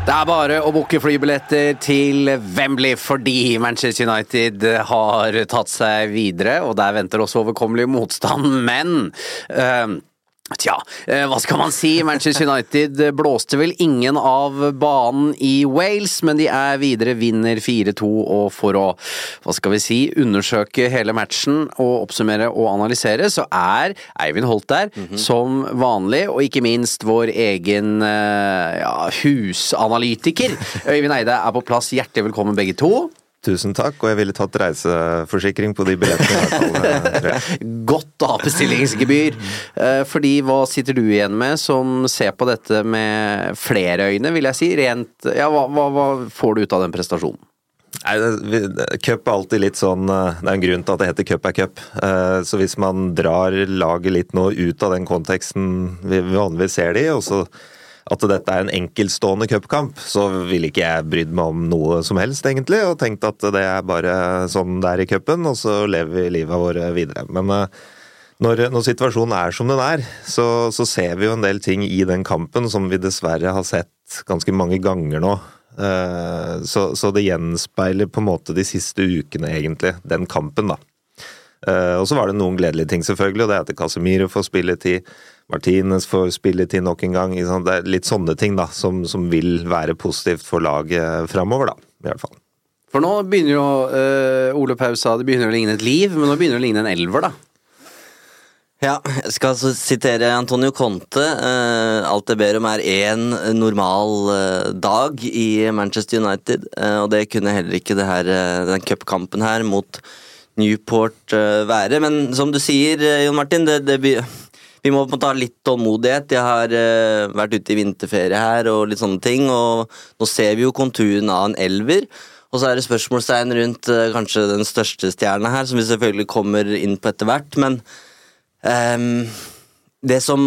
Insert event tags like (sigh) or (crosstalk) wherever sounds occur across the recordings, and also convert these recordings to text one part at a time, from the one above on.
Det er bare å booke flybilletter til Wembley fordi Manchester United har tatt seg videre, og der venter også overkommelig motstand, men eh, Tja, eh, hva skal man si? Manchester United blåste vel ingen av banen i Wales, men de er videre, vinner 4-2, og for å, hva skal vi si, undersøke hele matchen og oppsummere og analysere, så er Eivind Holt der, som vanlig, og ikke minst vår egen eh, ja, husanalytiker. (laughs) Øyvind Eide er på plass, hjertelig velkommen begge to. Tusen takk, og jeg ville tatt reiseforsikring på de billettene. (laughs) Godt å ha bestillingsgebyr. Eh, Fordi hva sitter du igjen med som ser på dette med flere øyne, vil jeg si? Rent Ja, hva, hva, hva får du ut av den prestasjonen? Nei, Cup er alltid litt sånn eh, Det er en grunn til at det heter cup er cup. Eh, Så hvis man drar laget litt nå ut av den konteksten vi vanligvis ser det i, og så at dette er en enkeltstående cupkamp, så ville ikke jeg brydd meg om noe som helst, egentlig, og tenkt at det er bare sånn det er i cupen, og så lever vi livet vårt videre. Men eh, når, når situasjonen er som den er, så, så ser vi jo en del ting i den kampen som vi dessverre har sett ganske mange ganger nå. Eh, Så, så det gjenspeiler på en måte de siste ukene, egentlig, den kampen, da. Eh, Og så var det noen gledelige ting, selvfølgelig, og det er at Casemiro får spilletid. Martinez får spilletid nok en gang. Det er litt sånne ting da, som, som vil være positivt for laget framover, da. I hvert fall. For nå begynner jo uh, Ole Paus sa det begynner å ligne et liv, men nå begynner det å ligne en elver, da. Ja, jeg skal altså sitere Antonio Conte. Uh, alt jeg ber om er én normal uh, dag i Manchester United. Og det kunne heller ikke det her, den cupkampen her mot Newport være. Men som du sier, Jon Martin, det, det, vi, må på en måte ha litt tålmodighet. Jeg har uh, vært ute i vinterferie her og litt sånne ting, og nå ser vi jo konturen av en elver. Og så er det spørsmålstegn rundt uh, kanskje den største stjerna her, som vi selvfølgelig kommer inn på etter hvert. men um, det som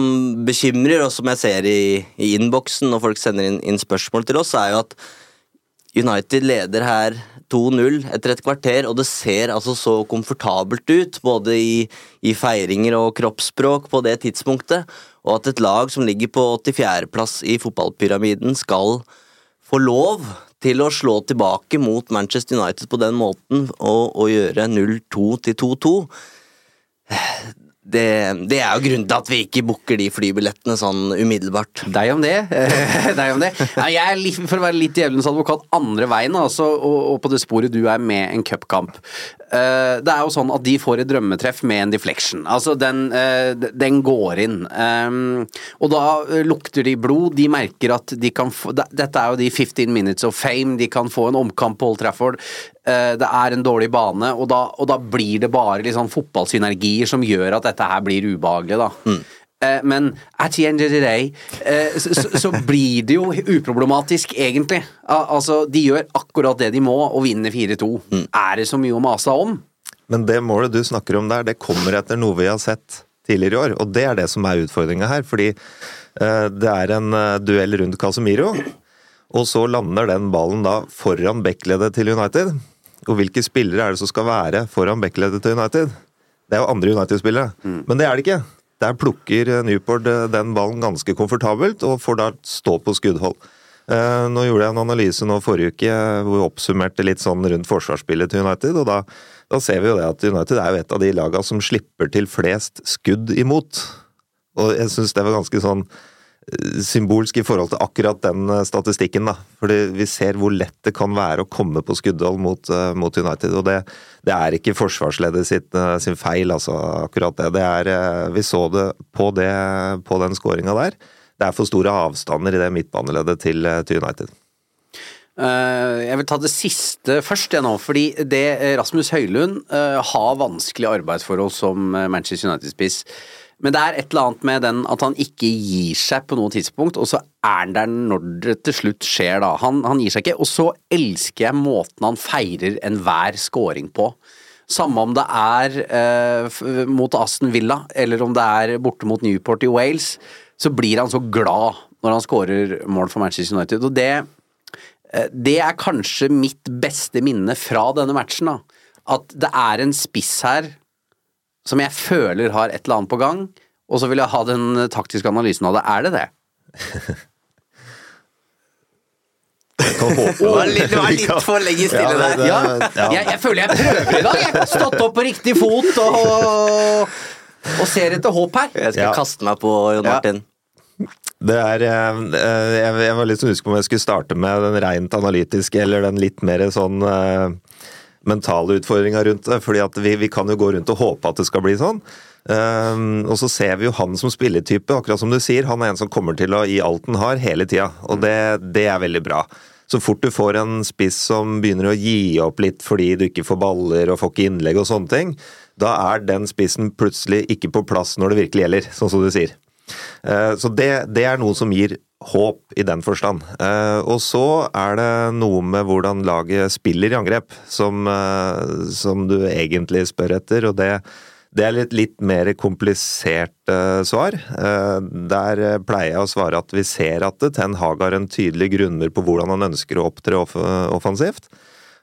bekymrer, og som jeg ser i, i innboksen når folk sender inn, inn spørsmål til oss, er jo at United leder her 2-0 etter et kvarter, og det ser altså så komfortabelt ut, både i, i feiringer og kroppsspråk på det tidspunktet, og at et lag som ligger på 84.-plass i fotballpyramiden, skal få lov til å slå tilbake mot Manchester United på den måten og, og gjøre 0-2 til 2-2 det, det er jo grunnen til at vi ikke booker de flybillettene sånn umiddelbart. Deg om det. (laughs) Deg om det. Jeg er litt, for å være litt djevelens advokat andre veien, altså, og, og på det sporet du er med en cupkamp. Eh, det er jo sånn at de får et drømmetreff med en deflection. Altså, den, eh, den går inn. Um, og da eh, lukter de blod. De merker at de kan få Dette er jo de 15 minutes of fame. De kan få en omkamp på Old Trafford. Eh, det er en dårlig bane, og da, og da blir det bare sånn fotballsynergier som gjør at dette her blir ubehagelig, da. Mm. Men at the end of the day eh, så, så, så blir det jo uproblematisk, egentlig. Altså, de gjør akkurat det de må, og vinner 4-2. Er det så mye å mase om? Men det målet du snakker om der, det kommer etter noe vi har sett tidligere i år, og det er det som er utfordringa her. Fordi eh, det er en eh, duell rundt Casemiro, og så lander den ballen da foran backleddet til United. Og hvilke spillere er det som skal være foran backleddet til United? Det er jo andre United-spillere, men det er det ikke. der plukker eh, Newport eh, den ballen ganske komfortabelt, og får da stå på skuddhold. Eh, nå gjorde jeg en analyse nå forrige uke hvor vi oppsummerte litt sånn rundt forsvarsspillet til United, og da, da ser vi jo det at United er jo et av de lagene som slipper til flest skudd imot. Og jeg syns det var ganske sånn symbolsk i forhold til akkurat den statistikken. da. Fordi Vi ser hvor lett det kan være å komme på skuddhold mot, mot United. og det, det, er ikke forsvarsleddet sitt, sin feil, altså, akkurat det. det er, vi så det på, det, på den skåringa der det er for store avstander i det midtbaneleddet til, eh, til United. Jeg vil ta det siste først, jeg nå. Fordi det eh, Rasmus Høylund har vanskelige arbeidsforhold som Manchester United-spiss. Men det er et eller annet med den at han ikke gir seg på noe tidspunkt, og så er han der når det til slutt skjer, da. Han, han gir seg ikke. Og så elsker jeg måten han feirer enhver scoring på. Samme om det er eh, mot Aston Villa, eller om det er borte mot Newport i Wales så blir han så glad når han skårer mål for Manchester United. Og det, eh, det er kanskje mitt beste minne fra denne matchen. da. At det er en spiss her som jeg føler har et eller annet på gang, og så vil jeg ha den taktiske analysen av det. Er det det? Det var litt, det var litt for lenge stille der. Ja, jeg, jeg, føler jeg prøver i dag. Jeg har stått opp på riktig fot og og ser etter håp her. Jeg skal ja. kaste meg på Jon Martin. Det er, eh, jeg, var litt så usikker på om jeg skulle starte med den rent analytiske eller den litt mer sånn uh, mentale utfordringa rundt det. fordi vi, vi, kan jo gå rundt og håpe at det skal bli sånn. Um, og så ser vi jo han som spilletype, akkurat som du sier. Han er en som kommer til å gi alt han har, hele tida. Og det, det, er veldig bra. Så fort du får en spiss som begynner å gi opp litt fordi du ikke får baller og får ikke innlegg og sånne ting, da er den spissen plutselig ikke på plass når det virkelig gjelder, sånn som du sier. Uh, så det, det er noe som gir håp i den forstand. Eh, og så er det noe med hvordan laget spiller i angrep, som, eh, som du egentlig spør etter. og det det er litt, litt mer komplisert uh, svar. Der pleier jeg å svare at vi ser at Ten Hag har en tydelig grunnmur på hvordan han ønsker å opptre off offensivt.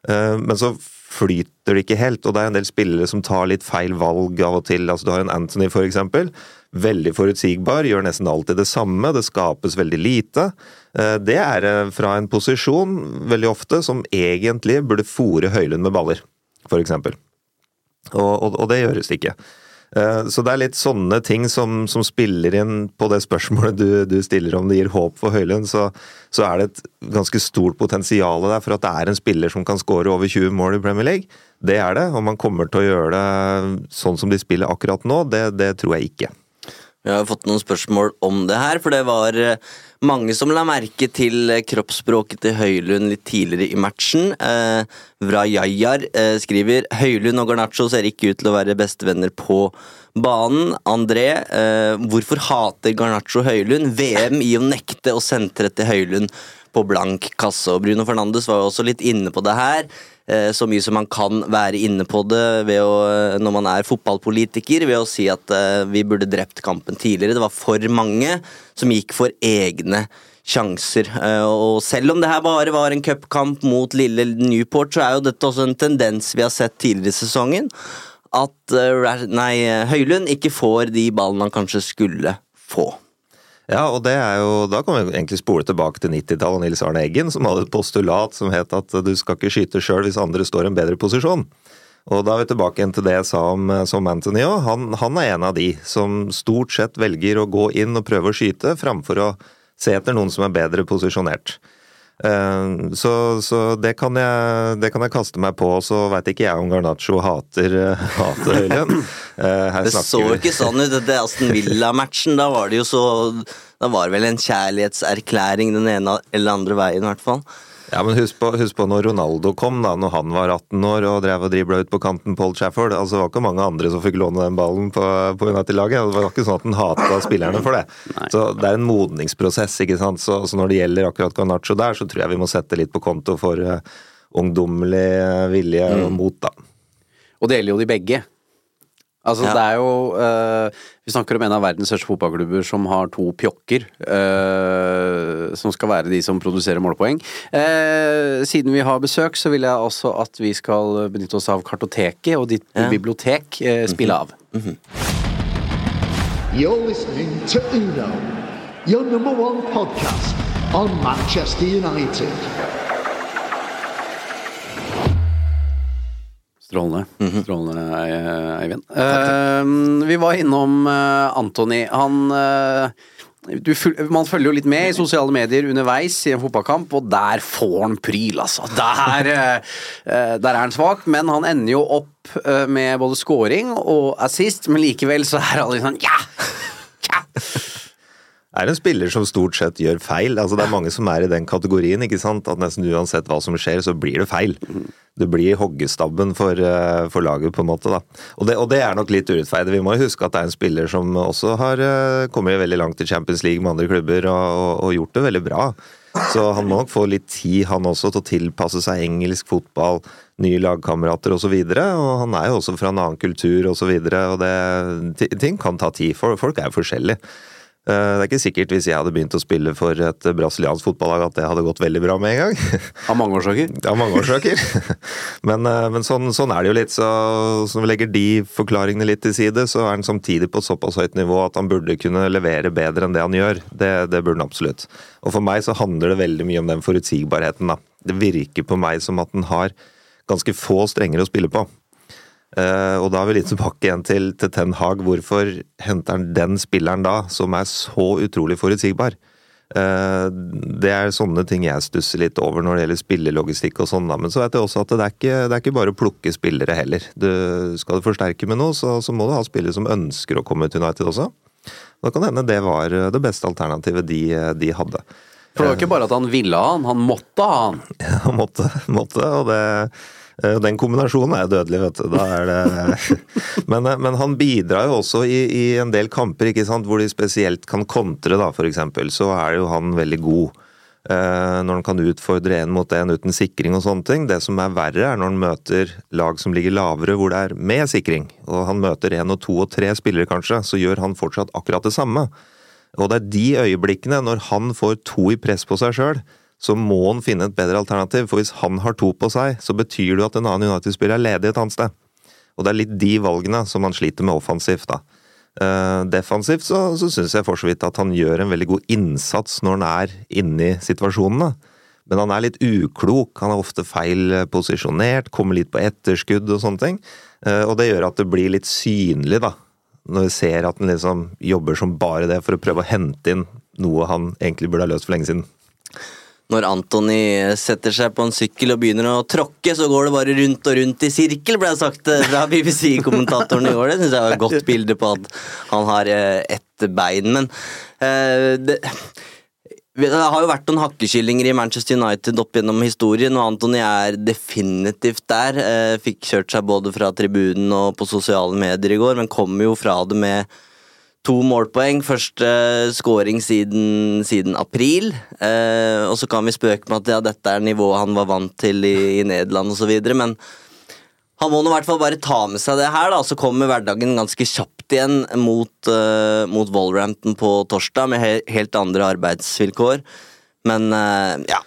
Men så flyter det ikke helt, og det er en del spillere som tar litt feil valg av og til. Altså Du har en Anthony, for eksempel. Veldig forutsigbar, gjør nesten alltid det samme, det skapes veldig lite. Eh, det er eh, fra en posisjon, veldig ofte, som egentlig burde fòre Høylund med baller, eksempel. Og, og, og det gjøres ikke. Eh, så det er litt sånne ting som, som spiller inn på det spørsmålet du, du, stiller om det gir håp for Høylund. Så, så, er det et ganske stort potensial der for at det er en spiller som kan skåre over 20 mål i Premier League. Det er det. Om man kommer til å gjøre det sånn som de spiller akkurat nå, det, det tror jeg ikke. Vi har fått noen spørsmål om det her, for det var eh, mange som la merke til eh, kroppsspråket til Høylund litt tidligere i matchen. Eh, Vrajajar eh, skriver Høylund og Garnaccio ser ikke ut til å være bestevenner på banen. André, eh, hvorfor hater Garnaccio Høylund? VM i å nekte å sentre til Høylund på blank kasse. Og Bruno Fernandes var jo også litt inne på det her. Eh, så mye som man kan være inne på det å, når man er fotballpolitiker, ved å si at eh, vi burde drept kampen tidligere. Det var for mange som gikk for egne sjanser. Eh, og selv om det her bare var en cupkamp mot lille Newport, så er jo dette også en tendens vi har sett tidligere i sesongen. At nei, Høylund ikke får de ballene han kanskje skulle få. Ja, og det er jo, Da kan vi egentlig spole tilbake til 90-tallet og Nils Arne Eggen, som hadde et postulat som het at du skal ikke skyte sjøl hvis andre står i en bedre posisjon. Og Da er vi tilbake igjen til det jeg sa om, som Anthony òg. Han, han, er en av de som stort sett velger å gå inn og prøve å skyte, framfor å se etter noen som er bedre posisjonert. Eh, så, så det, kan jeg, det, kan jeg, kaste meg på. Så veit ikke jeg om Garnaccio hater, eh, hater Høylund. Eh, det så jo ikke sånn ut etter Aston Villa-matchen. Da var det jo så Da var det vel en kjærlighetserklæring den ene eller andre veien, i hvert fall. Ja, men husk på, husk på, når Ronaldo kom, da når han var 18 år og drev og dribla ut på kanten Paul Chafford. altså Det var ikke mange andre som fikk låne den ballen på, på United-laget. Det var ikke sånn at han hata spillerne for det. Nei. Så Det er en modningsprosess. ikke sant? Så, så, når det gjelder akkurat Garnaccio der, så tror jeg vi må sette litt på konto for uh, ungdommelig vilje mm. og mot, da. Og det gjelder jo de begge. Altså, ja. det er jo uh, Vi snakker om en av verdens største fotballklubber som har to pjokker. Uh, som skal være de som produserer målpoeng. Uh, siden vi har besøk, så vil jeg også at vi skal benytte oss av kartoteket og ditt ja. bibliotek. spille av. Mm -hmm. You're listening to Uno, your number one podcast on Manchester United. Strålende. Strålende, Eivind. Uh, vi var innom uh, Antony. Han uh, du, man følger jo litt med i sosiale medier underveis i en fotballkamp, og der får han pryl, altså. Der, eh, eh, der er han svak, men han ender jo opp eh, med både scoring og assist, men likevel så er han litt sånn ja! ja! Er en spiller som stort sett gjør feil. Altså, det er mange som er i den kategorien. ikke sant? At nesten uansett hva som skjer, så blir det feil. Det blir hoggestabben for, eh, for laget, på en måte. da. Og det, og det er nok litt urettferdig. Vi må huske at det er en spiller som også har eh, kommet veldig langt i Champions League med andre klubber og, og, og gjort det veldig bra. Så han må nok få litt tid, han også, til å tilpasse seg engelsk fotball, nye lagkamerater osv. Og, så og han er jo også fra en annen kultur osv. Og, så og det, ting kan ta tid. For, folk er jo forskjellige. Eh, Det er ikke sikkert hvis jeg hadde begynt å spille for et brasiliansk fotballag at det hadde gått veldig bra med en gang. (laughs) Av mange årsaker. Av mange årsaker. (laughs) Men, eh, men sånn, sånn er det jo litt. Så, så når vi legger de forklaringene litt til side, så er han samtidig på såpass høyt nivå at han burde kunne levere bedre enn det han gjør. Det, det burde han absolutt. Og for meg så handler det veldig mye om den forutsigbarheten. da. Det virker på meg som at han har ganske få strenger å spille på. Eh, og da er vi litt tilbake igjen til, til Ten Hag. Hvorfor henter han den spilleren da, som er så utrolig forutsigbar? Eh, det er sånne ting jeg stusser litt over når det gjelder spillelogistikk og sånn, da. Men så vet jeg også at det er ikke, det er ikke bare å plukke spillere heller. Du, skal du forsterke med noe, så, så må du ha spillere som ønsker å komme til United også. Da kan det hende det var det beste alternativet de, de hadde. For det var ikke bare at han ville ha han, han måtte ha han. (laughs) Han måtte, måtte, og det eh, den kombinasjonen er dødelig, vet du. Det (laughs) men, eh, men han bidrar jo også i, i en del kamper hvor de spesielt kan kontre, da, eksempel. Så er jo han veldig god. Eh, når han kan utfordre en mot en uten sikring og sånne ting. Det som er verre, er når han møter lag som ligger lavere, hvor det er med sikring. Og han møter én og to og tre spillere, kanskje, så gjør han fortsatt akkurat det samme. Og det er de øyeblikkene, når han får to i press på seg sjøl, så må han finne et bedre alternativ. For hvis han har to på seg, så betyr det jo at en annen United-spiller er ledig et annet sted. Og det er litt de valgene som han sliter med offensivt, da. Eh, defensivt så, så syns jeg for så vidt at han gjør en veldig god innsats når han er inne i situasjonene. Men han er litt uklok, han er ofte feil posisjonert, kommer litt på etterskudd og sånne ting. Eh, og det gjør at det blir litt synlig, da. Når vi ser at han liksom jobber som bare det for å prøve å hente inn noe han egentlig burde ha løst for lenge siden. Når Antony setter seg på en sykkel og begynner å tråkke, så går det bare rundt og rundt i sirkel, ble det sagt eh, fra (laughs) BBC-kommentatoren i går. Det synes jeg var et godt bilde på at han har eh, ett bein. Men uh, det, det har jo vært noen hakkekyllinger i Manchester United opp gjennom historien, og Antony er definitivt der. Fikk kjørt seg både fra tribunen og på sosiale medier i går, men kommer jo fra det med to målpoeng. Første scoring siden, siden april. Eh, og så kan vi spøke med at ja, dette er nivået han var vant til i, i Nederland osv., men han må nå i hvert fall bare ta med seg det her, da, så kommer hverdagen ganske kjapt igjen mot, uh, mot Wolverhampton på torsdag, med he helt andre arbeidsvilkår. Men uh, ja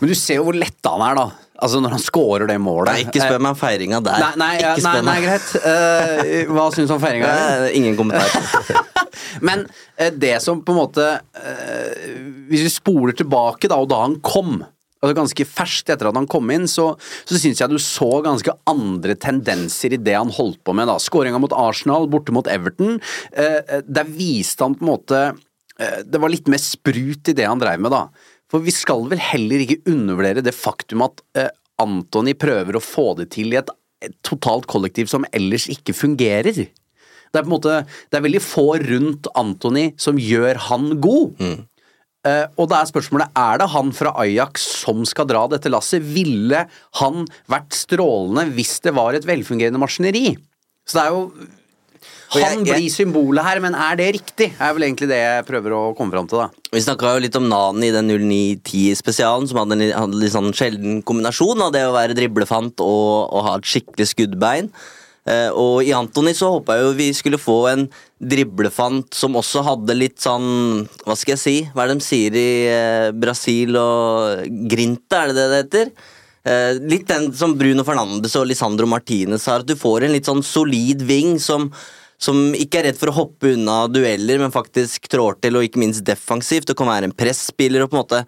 Men du ser jo hvor letta han er, da. Altså Når han scorer det målet. Nei, ikke spør meg om feiringa der. Nei, nei, ja, nei, nei greit. Uh, hva syns du om feiringa? Eh, ingen kommentar. (laughs) Men uh, det som på en måte uh, Hvis vi spoler tilbake da, og da han kom altså Ganske ferskt etter at han kom inn, så, så syns jeg du så ganske andre tendenser i det han holdt på med. da Skåringa mot Arsenal, borte mot Everton. Eh, der viste han på en måte eh, Det var litt mer sprut i det han dreiv med, da. For vi skal vel heller ikke undervurdere det faktum at eh, Antony prøver å få det til i et, et totalt kollektiv som ellers ikke fungerer. Det er på en måte, det er veldig få rundt Antony som gjør han god. Eh, og da er spørsmålet er det han fra Ajax som skal dra dette lasset. Ville han vært strålende hvis det var et velfungerende maskineri? Så det er jo Og jeg- Han jeg- blir symbolet her, men er det riktig? Er vel egentlig det jeg prøver å komme fram til, da. Vi snakka jo litt om Nani i den 0910-spesialen, som hadde en hadde litt sånn sjelden kombinasjon av det å være driblefant og, og ha et skikkelig skuddbein. Uh, og i Antony så håpa jeg jo vi skulle få en driblefant som også hadde litt sånn Hva skal jeg si? Hva er det de sier i uh, Brasil og Grinta, er det det det heter? Eh, litt den som Bruno Fernandes og Lisandro Martinez har, at du får en litt sånn solid ving som som ikke er redd for å hoppe unna dueller, men faktisk trår til, og ikke minst defensivt. Og kan være en presspiller og på en måte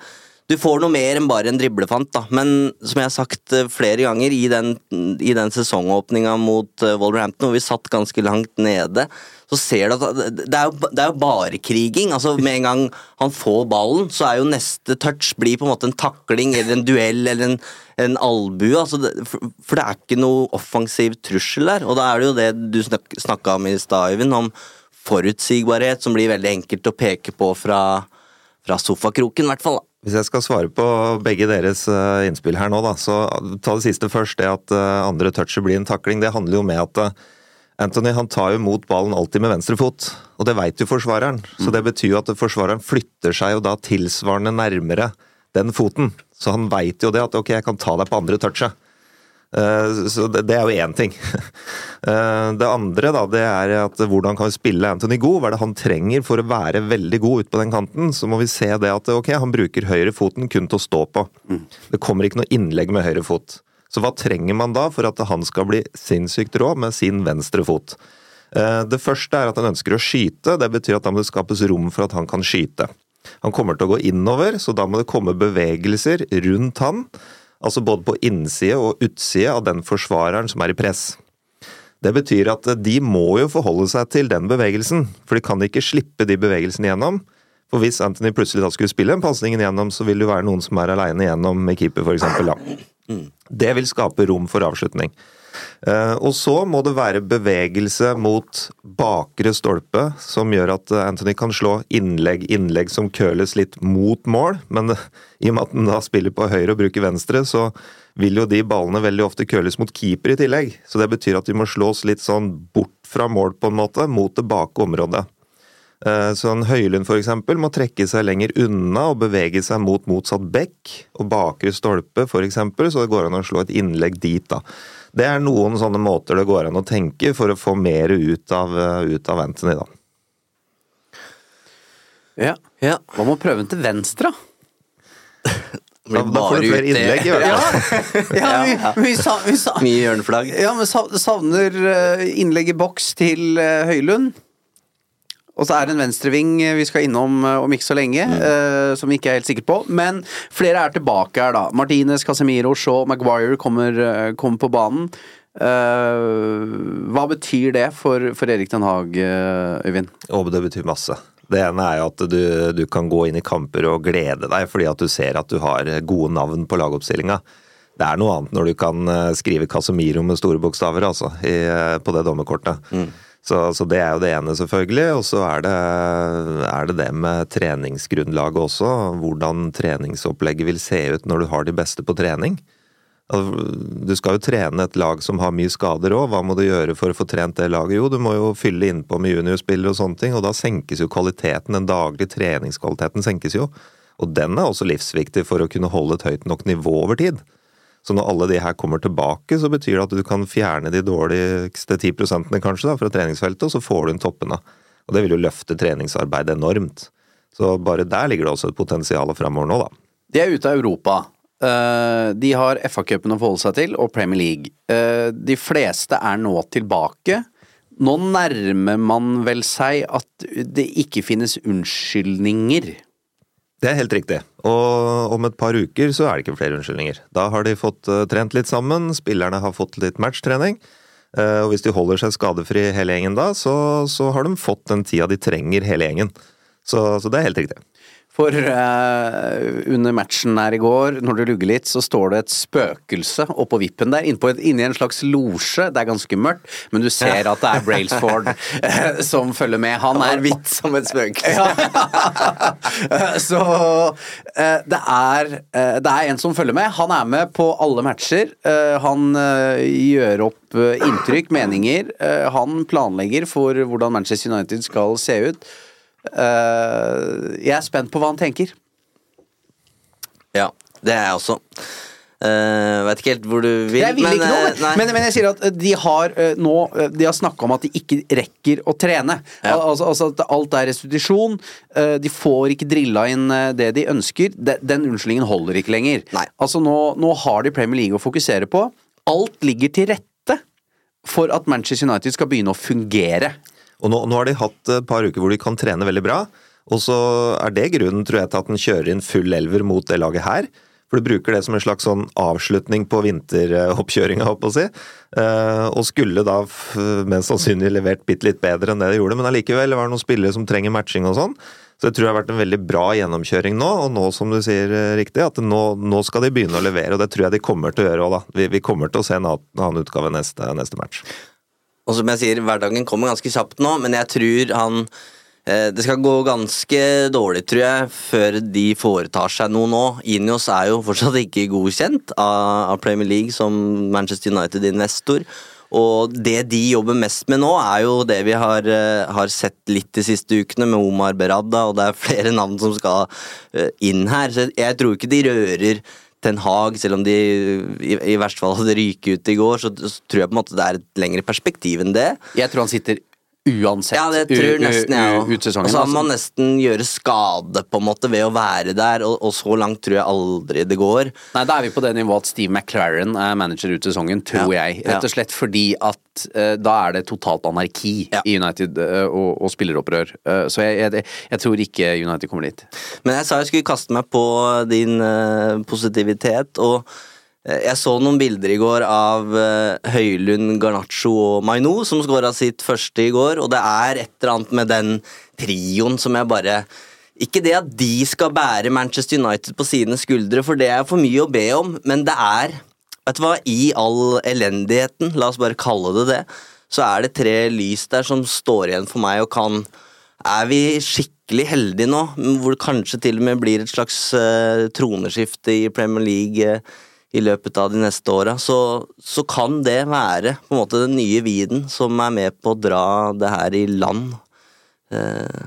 Du får noe mer enn bare en driblefant, da. Men som jeg har sagt eh, flere ganger, i den, i den sesongåpninga mot eh, Wolverhampton, hvor vi satt ganske langt nede, så ser du at det er jo, det er jo bare kriging. Altså, med en gang han får ballen, så er jo neste touch blir på en måte en takling eller en duell eller en, en albue. Altså, for, for det er ikke noe offensiv trussel der. Og da er det jo det du snak, snakka om i stad, Øyvind, om forutsigbarhet, som blir veldig enkelt å peke på fra, fra sofakroken, i hvert fall. Hvis jeg skal svare på begge deres eh, innspill her nå, da, så ta det siste først. Det at eh, andre touchet blir en takling, det handler jo med at eh, Anthony han tar jo mot ballen alltid med venstre fot, og det veit jo forsvareren. Så det betyr jo at forsvareren flytter seg jo da tilsvarende nærmere den foten. Så han veit jo det, at ok, jeg kan ta deg på andre touchet. Eh, Så det, er jo én ting. (laughs) Eh, Det andre da, det er at hvordan kan vi spille Anthony god? Hva er det han trenger for å være veldig god ute på den kanten? Så må vi se det at ok, han bruker høyrefoten kun til å stå på. Det kommer ikke noe innlegg med høyre fot. Så hva trenger man da for at han skal bli sinnssykt rå med sin venstre fot? Eh, Det første er at han ønsker å skyte. Det betyr at da må det skapes rom for at han kan skyte. Han kommer til å gå innover, så da må det komme bevegelser rundt han. Altså både på innside og utside av den forsvareren som er i press. Det betyr at de må jo forholde seg til den bevegelsen, for de kan ikke slippe de bevegelsene gjennom. For hvis Anthony plutselig da skulle spille en pasningen gjennom, så vil det være noen som er aleine gjennom med keeper, f.eks. Det vil skape rom for avslutning. Eh, Og så må det være bevegelse mot bakre stolpe, som gjør at eh, Anthony kan slå innlegg, innlegg som køles litt mot mål. Men (laughs) i og med at han da spiller på høyre og bruker venstre, så vil jo de ballene veldig ofte køles mot keeper i tillegg. Så det betyr at de må slås litt sånn bort fra mål, på en måte, mot det bake området. Eh, Så en Høylund eksempel må trekke seg lenger unna og bevege seg mot motsatt bekk og bakre stolpe eksempel, så det går an å slå et innlegg dit da. Det er noen sånne måter det går an å tenke for å få mer ut av, eh, ut av Anthony da. Ja. Ja. Hva med å prøve den til venstre, da? (laughs) Da, da får du flere innlegg i hvert fall. Ja, (laughs) vi, vi, sa, vi sa, Mye hjørneflagg. Ja, men savner eh, innlegg i boks til Høylund. Og så er det en venstreving vi skal innom eh, om ikke så lenge, eh, som vi ikke er helt sikre på. Men flere er tilbake her, da. Martinez, Casemiro, Shaw, Maguire kommer, eh, kommer på banen. Eh, hva betyr det for, for Erik Den Haag, eh, Øyvind? Og det betyr masse. Det ene er jo at du, du kan gå inn i kamper og glede deg fordi at du ser at du har gode navn på lagoppstillinga. Det er noe annet når du kan eh, skrive Casemiro med store bokstaver, altså, i, eh, på det dommerkortet. Så, så det er jo det ene, selvfølgelig. Og så er er det det med treningsgrunnlaget også. Hvordan treningsopplegget vil se ut når du har de beste på trening. Altså, Du skal jo trene et lag som har mye skader òg. Hva må du gjøre for å få trent det laget? Jo, du må jo fylle innpå med juniorspillere og sånne ting, og da senkes jo kvaliteten. Den daglige treningskvaliteten senkes jo. Og den er også livsviktig for å kunne holde et høyt nok nivå over tid. Så når alle de her kommer tilbake, så betyr det at du kan fjerne de dårligste 10 prosentene kanskje da, fra treningsfeltet, og så får du inn toppene. Og det vil jo løfte treningsarbeidet enormt. Så bare der ligger det også et potensial framover nå, da. De er ute av Europa. Eh, de har FA-cupen å forholde seg til, og Premier League. Eh, de fleste er nå tilbake. Nå nærmer man vel seg at det ikke finnes unnskyldninger. Det er helt riktig. Og om et par uker så er det ikke flere unnskyldninger. Da har de fått eh, trent litt sammen, spillerne har fått litt matchtrening. Eh, Og hvis de holder seg skadefri hele gjengen da, så, så har de fått den tida de trenger hele gjengen. Så, så det er helt riktig. For uh, under matchen her i går, når du lugger litt, så står det et spøkelse oppå vippen der, innpå et, inni en slags losje. Det er ganske mørkt, men du ser at det er Brailsford uh, som følger med. Han er hvitt som et spøkelse. Ja. (laughs) Så eh, det er, det er en som følger med. Han er med på alle matcher. Han gjør opp inntrykk, meninger. Han planlegger for hvordan Manchester United skal se ut. Eh, Jeg er spent på hva han tenker. Ja, det er jeg også. Uh, vet ikke helt hvor du vil, Jeg vil ikke noe, men, men, men jeg sier at eh, de har uh, nå eh, De har snakka om at de ikke rekker å trene. Ja. Al altså, altså at alt er restitusjon. Uh, De får ikke drilla inn eh, det de ønsker. De, den unnskyldningen holder ikke lenger. Nei. Altså nå, nå har de Premier League å fokusere på. Alt ligger til rette for at Manchester United skal begynne å fungere. Og nå, nå har de hatt et par uker hvor de kan trene veldig bra. Og så er det grunnen, tror jeg, til at den kjører inn full elver mot det laget her. For du bruker det som en slags sånn avslutning på vinteroppkjøringa, holdt på å si. Eh, og skulle da mest sannsynlig levert bitte litt bedre enn det de gjorde, men allikevel var det noen spillere som trenger matching og sånn. Så jeg tror det har vært en veldig bra gjennomkjøring nå, og nå, som du sier eh, riktig, at nå, nå skal de begynne å levere, og det tror jeg de kommer til å gjøre òg, da. Vi, vi kommer til å se en annen utgave neste, neste match. Og som jeg sier, hverdagen kommer ganske kjapt nå, men jeg tror han eh, Det skal gå ganske dårlig, tror jeg, før de foretar seg noe nå. Inios er jo fortsatt ikke godkjent av, Premier League som Manchester United-investor. Og det de jobber mest med nå, er jo det vi har, eh, har sett litt de siste ukene med Omar Berada, og det er flere navn som skal eh, inn her. Så jeg tror ikke de rører Ten Hag, selv om de i, i verste fall hadde ryket ut i går, så, så tror jeg på en måte det er et lengre perspektiv enn det. Jeg tror han sitter uansett Ja, det tror nesten jeg òg. Og så må altså. man nesten gjøre skade på en måte ved å være der, og, og så langt tror jeg aldri det går. Nei, da er vi på det nivået at Steve McLaren er manager ut sesongen, tror Ja, jeg. Rett og slett fordi at uh, da er det totalt anarki Ja. i United uh, og, og spilleropprør. Uh, så jeg, jeg, jeg tror ikke United kommer dit. Men jeg sa jeg skulle kaste meg på din positivitet, og jeg så noen bilder i går av eh, Høylund, Garnaccio og Maino, som skåra sitt første i går, og det er et eller annet med den trioen som jeg bare ikke det at de skal bære Manchester United på sine skuldre, for det er for mye å be om, men det er Vet du hva, i all elendigheten, la oss bare kalle det det, så er det tre lys der som står igjen for meg og kan Er vi skikkelig heldige nå, hvor det kanskje til og med blir et slags uh, troneskifte i Premier League eh, i løpet av de neste åra, så, så kan det være på en måte den nye viden som er med på å dra det her i land. Eh,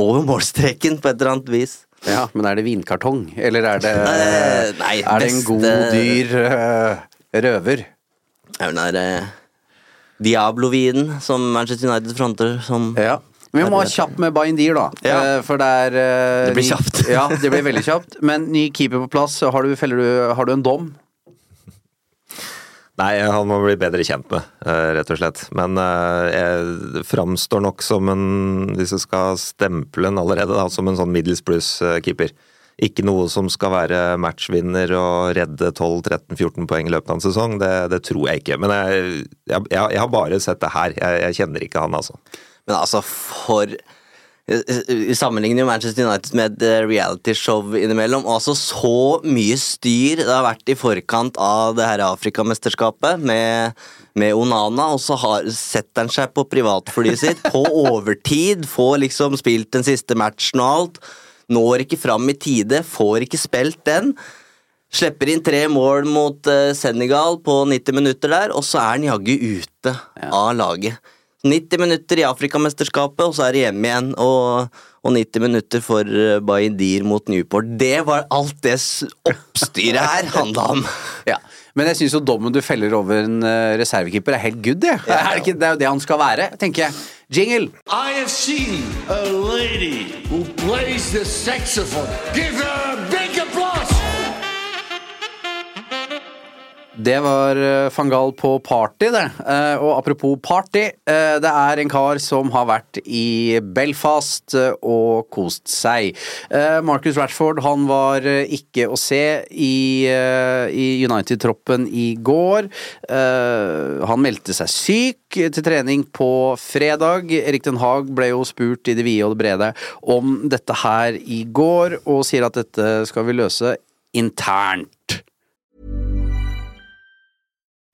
over målstreken, på et eller annet vis. Ja, Men er det vinkartong, eller er det, (laughs) nei, er det en god, dyr eh, røver? Er den der eh, Diablo-vinen som Manchester United fronter som Ja. Vi må ha kjapp med Bindir, da. Ja. Eh, For det er uh, Det blir kjapt. ja, det blir veldig kjapt. Men ny keeper på plass. Har du, du, har du en dom? Nei, han må bli bedre kjent med, eh, rett og slett. Men eh, jeg framstår nok som en, hvis jeg skal stemple en allerede, da, som en sånn middels pluss-keeper. Ikke noe som skal være matchvinner og redde 12-13-14 poeng i løpet av en sesong. Det, det tror jeg ikke. Men jeg, jeg, jeg har bare sett det her. Jeg, jeg kjenner ikke han, altså. Men altså, for Vi sammenligner jo Manchester United med et eh, realityshow innimellom. Og altså, så mye styr det har vært i forkant av det her Afrikamesterskapet med, med Onana, og så har, setter han seg på privatflyet sitt på overtid, får liksom spilt den siste matchen og alt. Når ikke fram i tide, får ikke spilt den. Slipper inn tre mål mot eh, Senegal på 90 minutter der, og så er han jaggu ute av laget. 90 minutter i Afrikamesterskapet, og så er det hjemme igjen. Og, og 90 minutter for uh, Baindir mot Newport. Det var alt det oppstyret her handla om. (laughs) Ja. Men jeg syns jo dommen du feller over en eh, reservekeeper, er helt good, det. Er det, ikke, det er jo det han skal være, tenker jeg. Jingle! I have seen a lady who plays the saxophone. Give her Det var uh, Fangal på party, det. Eh, og apropos party, eh, det er en kar som har vært i Belfast eh, og kost seg. Eh, Marcus Rashford han var eh, ikke å se i, eh, United-troppen i går. Eh, han meldte seg syk til trening på fredag. Erik Den Haag ble jo spurt i det vide og det brede om dette her i går, og sier at dette skal vi løse internt.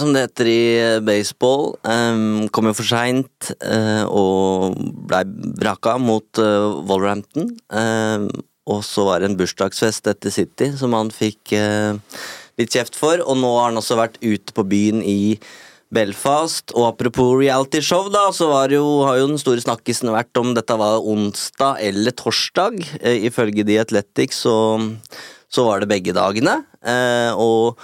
som det heter i baseball, um, kom jo for seint uh, og blei vraka mot uh, Wolverhampton. Um, og så var det en bursdagsfest etter City som han fikk uh, litt kjeft for, og nå har han også vært ute på byen i Belfast. Og apropos realityshow, da, så jo, har jo den store snakkisen vært om dette var onsdag eller torsdag. Ifølge The Athletics så, så var det begge dagene. Og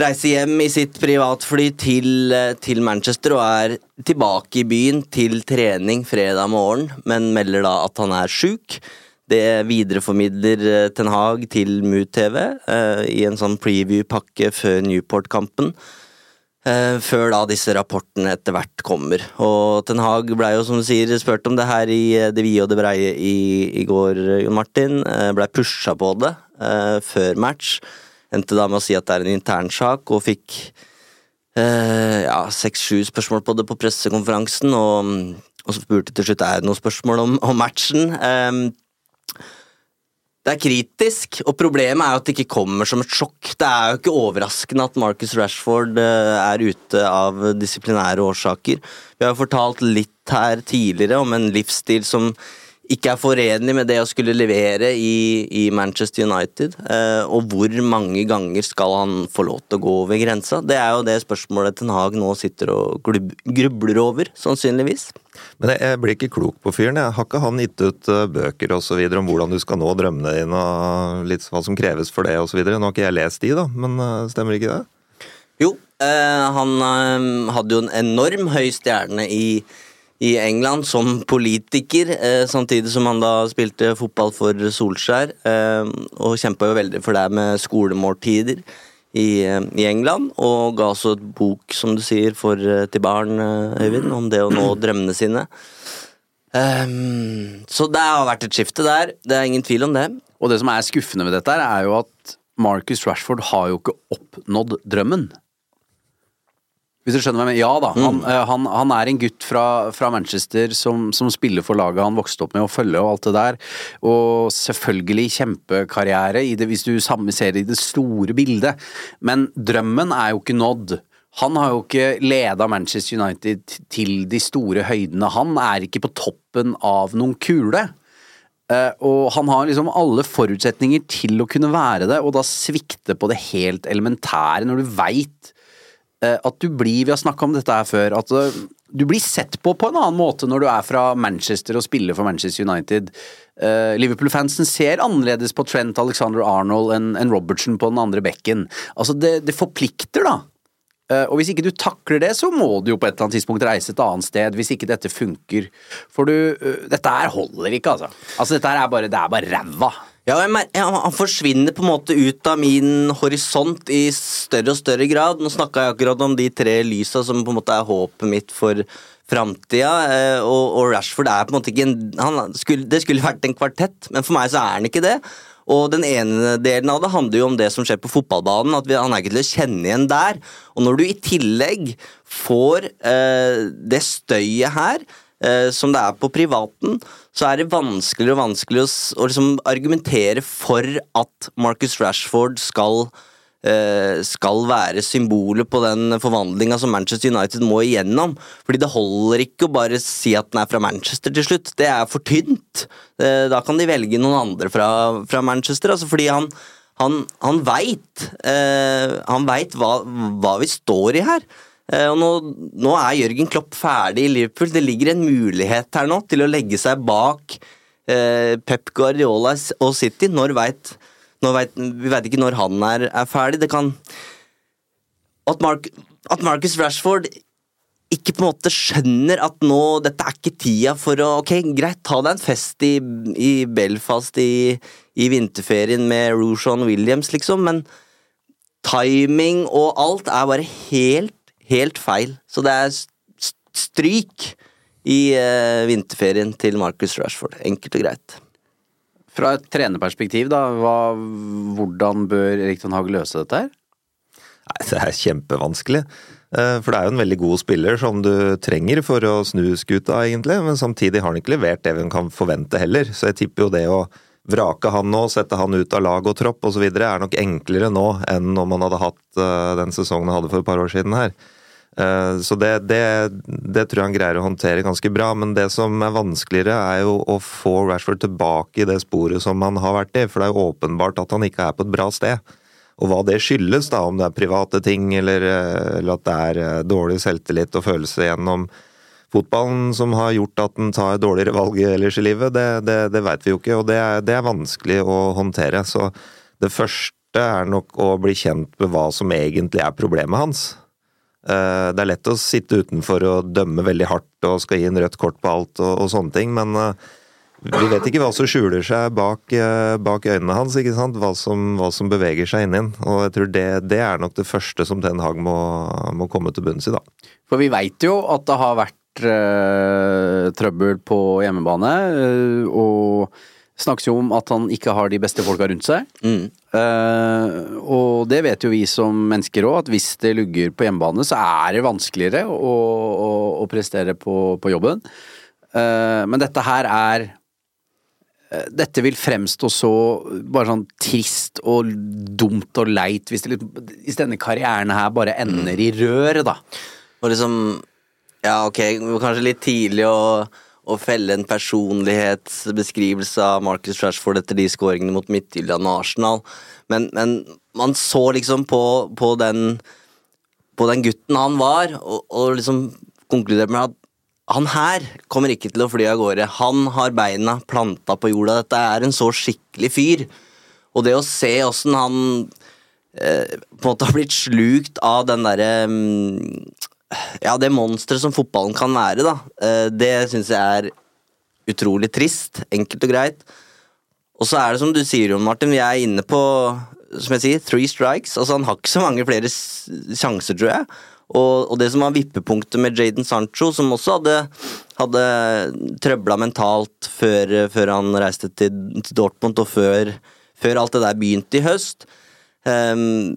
reiser hjem i sitt privatfly til, til, Manchester og er tilbake i byen til trening fredag morgen, men melder da at han er sjuk. Det videreformidler Ten Hag til MUT-TV eh, i en sånn preview-pakke før Newport-kampen. Eh, før da disse rapportene etter hvert kommer. Og Ten Hag blei jo, som du sier, spurt om det her i det vide og det breie i, i går, Martin. Eh, blei pusha på det eh, før match endte da med å si at det er en internsak, og fikk eh, ja, seks-sju spørsmål på det på pressekonferansen, og, og så spurte til slutt er det noen spørsmål om, om matchen. Eh, det er kritisk, og problemet er jo at det ikke kommer som et sjokk. Det er jo ikke overraskende at Marcus Rashford eh, er ute av disiplinære årsaker. Vi har jo fortalt litt her tidligere om en livsstil som ikke er forenlig med det å skulle levere i, i Manchester United. Eh, og hvor mange ganger skal han få lov til å gå over grensa? Det er jo det spørsmålet Ten Hag nå sitter og grubler over, sannsynligvis. Men jeg, jeg blir ikke klok på fyren. Jeg har ikke han gitt ut uh, bøker og så videre om hvordan du skal nå drømmene dine og litt hva som kreves for det osv.? Nå har ikke jeg lest de, da, men uh, stemmer ikke det? Jo, uh, han hadde jo en enorm høy stjerne i i England som politiker, eh, samtidig som han da spilte fotball for Solskjær. Eh, og kjempa jo veldig for det med skolemåltider i, eh, i, England. Og ga også et bok, som du sier, for, til barn, Øyvind, om det å nå drømmene sine. Um, så det har vært et skifte der. Det er ingen tvil om det. Og det som er skuffende med dette, er jo at Marcus Rashford har jo ikke oppnådd drømmen. Hvis du skjønner hva jeg mener? Ja da. Han, mm. han, han, er en gutt fra, fra Manchester som, som, spiller for laget han vokste opp med og følge og alt det der. Og selvfølgelig kjempekarriere i det, hvis du ser det i det store bildet. Men drømmen er jo ikke nådd. Han har jo ikke leda Manchester United til de store høydene. Han er ikke på toppen av noen kule. Uh, og han har liksom alle forutsetninger til å kunne være det, og da svikte på det helt elementære, når du veit Eh, at du blir, vi har snakka om dette her før, at eh, du blir sett på på en annen måte når du er fra Manchester og spiller for Manchester United. Uh, Liverpool-fansen ser annerledes på Trent Alexander Arnold enn en Robertson på den andre bekken. Altså, det, det forplikter, da. Og hvis ikke du takler det, så må du jo på et eller annet tidspunkt reise et annet sted, hvis ikke dette funker. For du Dette her holder ikke, altså. Altså, dette her er bare Det er bare ræva. Ja, Han forsvinner på en måte ut av min horisont i større og større grad. Nå snakka jeg akkurat om de tre lysa som på en måte er håpet mitt for framtida. Eh, og, og, Rashford er på en måte ikke en skulle, Det skulle vært en kvartett, men for meg så er han ikke det. Og den ene delen av det handler jo om det som skjer på fotballbanen. at vi, Han er ikke til å kjenne igjen der. Og når du i tillegg får eh, det støyet her, som det er på privaten, så er det vanskeligere og vanskeligere å, å liksom argumentere for at Marcus Rashford skal eh, skal være symbolet på den forvandlinga som Manchester United må igjennom. Fordi det holder ikke å bare si at den er fra Manchester til slutt. Det er for tynt. Eh, Da kan de velge noen andre fra, fra Manchester. Altså fordi han, han, han veit eh, Han veit hva, hva vi står i her. Eh, og nå, nå er Jørgen Klopp ferdig i Liverpool. Det ligger en mulighet her nå til å legge seg bak eh, Pep Guardiola og City. Når vet, når vet, vi veit ikke når han er, er ferdig. Det kan at, Mark, at Marcus Rashford ikke på en måte skjønner at nå dette er ikke tida for å Ok, greit, ta deg en fest i, i Belfast i, i vinterferien med Rushan Williams, liksom, men timing og alt er bare helt, helt feil. Så det er stryk i eh, vinterferien til Marcus Rashford. Enkelt og greit. Fra et trenerperspektiv, da, hva, hvordan bør Erik Ten Hag løse dette her? Nei, det er kjempevanskelig. Eh, For det er jo en veldig god spiller som du trenger for å snu skuta, egentlig. Men samtidig har han ikke levert det vi kan forvente heller. Så jeg tipper jo det å vrake han nå, sette han ut av lag og tropp osv. er nok enklere nå enn om han hadde hatt eh, den sesongen han hadde for et par år siden her. Eh, Så det, det, det tror jeg han greier å håndtere ganske bra, men det som er vanskeligere, er jo å få Rashford tilbake i det sporet som han har vært i, for det er jo åpenbart at han ikke er på et bra sted. Og hva det skyldes, da, om det er private ting eller, eh, eller at det er eh, dårlig selvtillit og følelse gjennom fotballen som har gjort at han tar dårligere valg ellers i livet, det, det, det veit vi jo ikke, og det er, det er vanskelig å håndtere. Så det første er nok å bli kjent med hva som egentlig er problemet hans. Eh, Det er lett å sitte utenfor og dømme veldig hardt og skal gi en rødt kort på alt og, og sånne ting, men eh, vi vet ikke hva som skjuler seg bak, eh, bak øynene hans, ikke sant? Hva som, hva som beveger seg inni. Og jeg tror det, det er nok det første som Ten Hag må, må komme til bunns i, da. For vi veit jo at det har vært øh, trøbbel på hjemmebane, øh, og snakkes jo om at han ikke har de beste folka rundt seg. Mm. Uh, og det vet jo vi som mennesker òg, at hvis det lugger på hjemmebane, så er det vanskeligere å, å, å prestere på, på jobben. Uh, men dette her er eh, dette vil fremstå så bare sånn trist og dumt og leit hvis, det, litt- hvis denne karrieren her bare ender i rør, da. Og liksom Ja, ok, kanskje litt tidlig å, å felle en personlighetsbeskrivelse av Marcus Rashford etter de skåringene mot Midtjylland og Arsenal, men, men man så liksom på, på den på den gutten han var, og, og liksom konkluderte med at han her kommer ikke til å fly av gårde. Han har beina planta på jorda. Dette er en så skikkelig fyr. Og det å se åssen han eh, på en måte har blitt slukt av den derre mm, Ja, det monsteret som fotballen kan være, da. Eh, det syns jeg er utrolig trist. Enkelt og greit. Og så er det som du sier, Jon Martin, vi er inne på som jeg sier, three strikes. Altså Han har ikke så mange flere sjanser, tror jeg. Og, og det som var vippepunktet med Jaden Sancho, som også hadde, hadde trøbla mentalt før, før han reiste til, til Dortmund, og før, før alt det der begynte i høst ehm,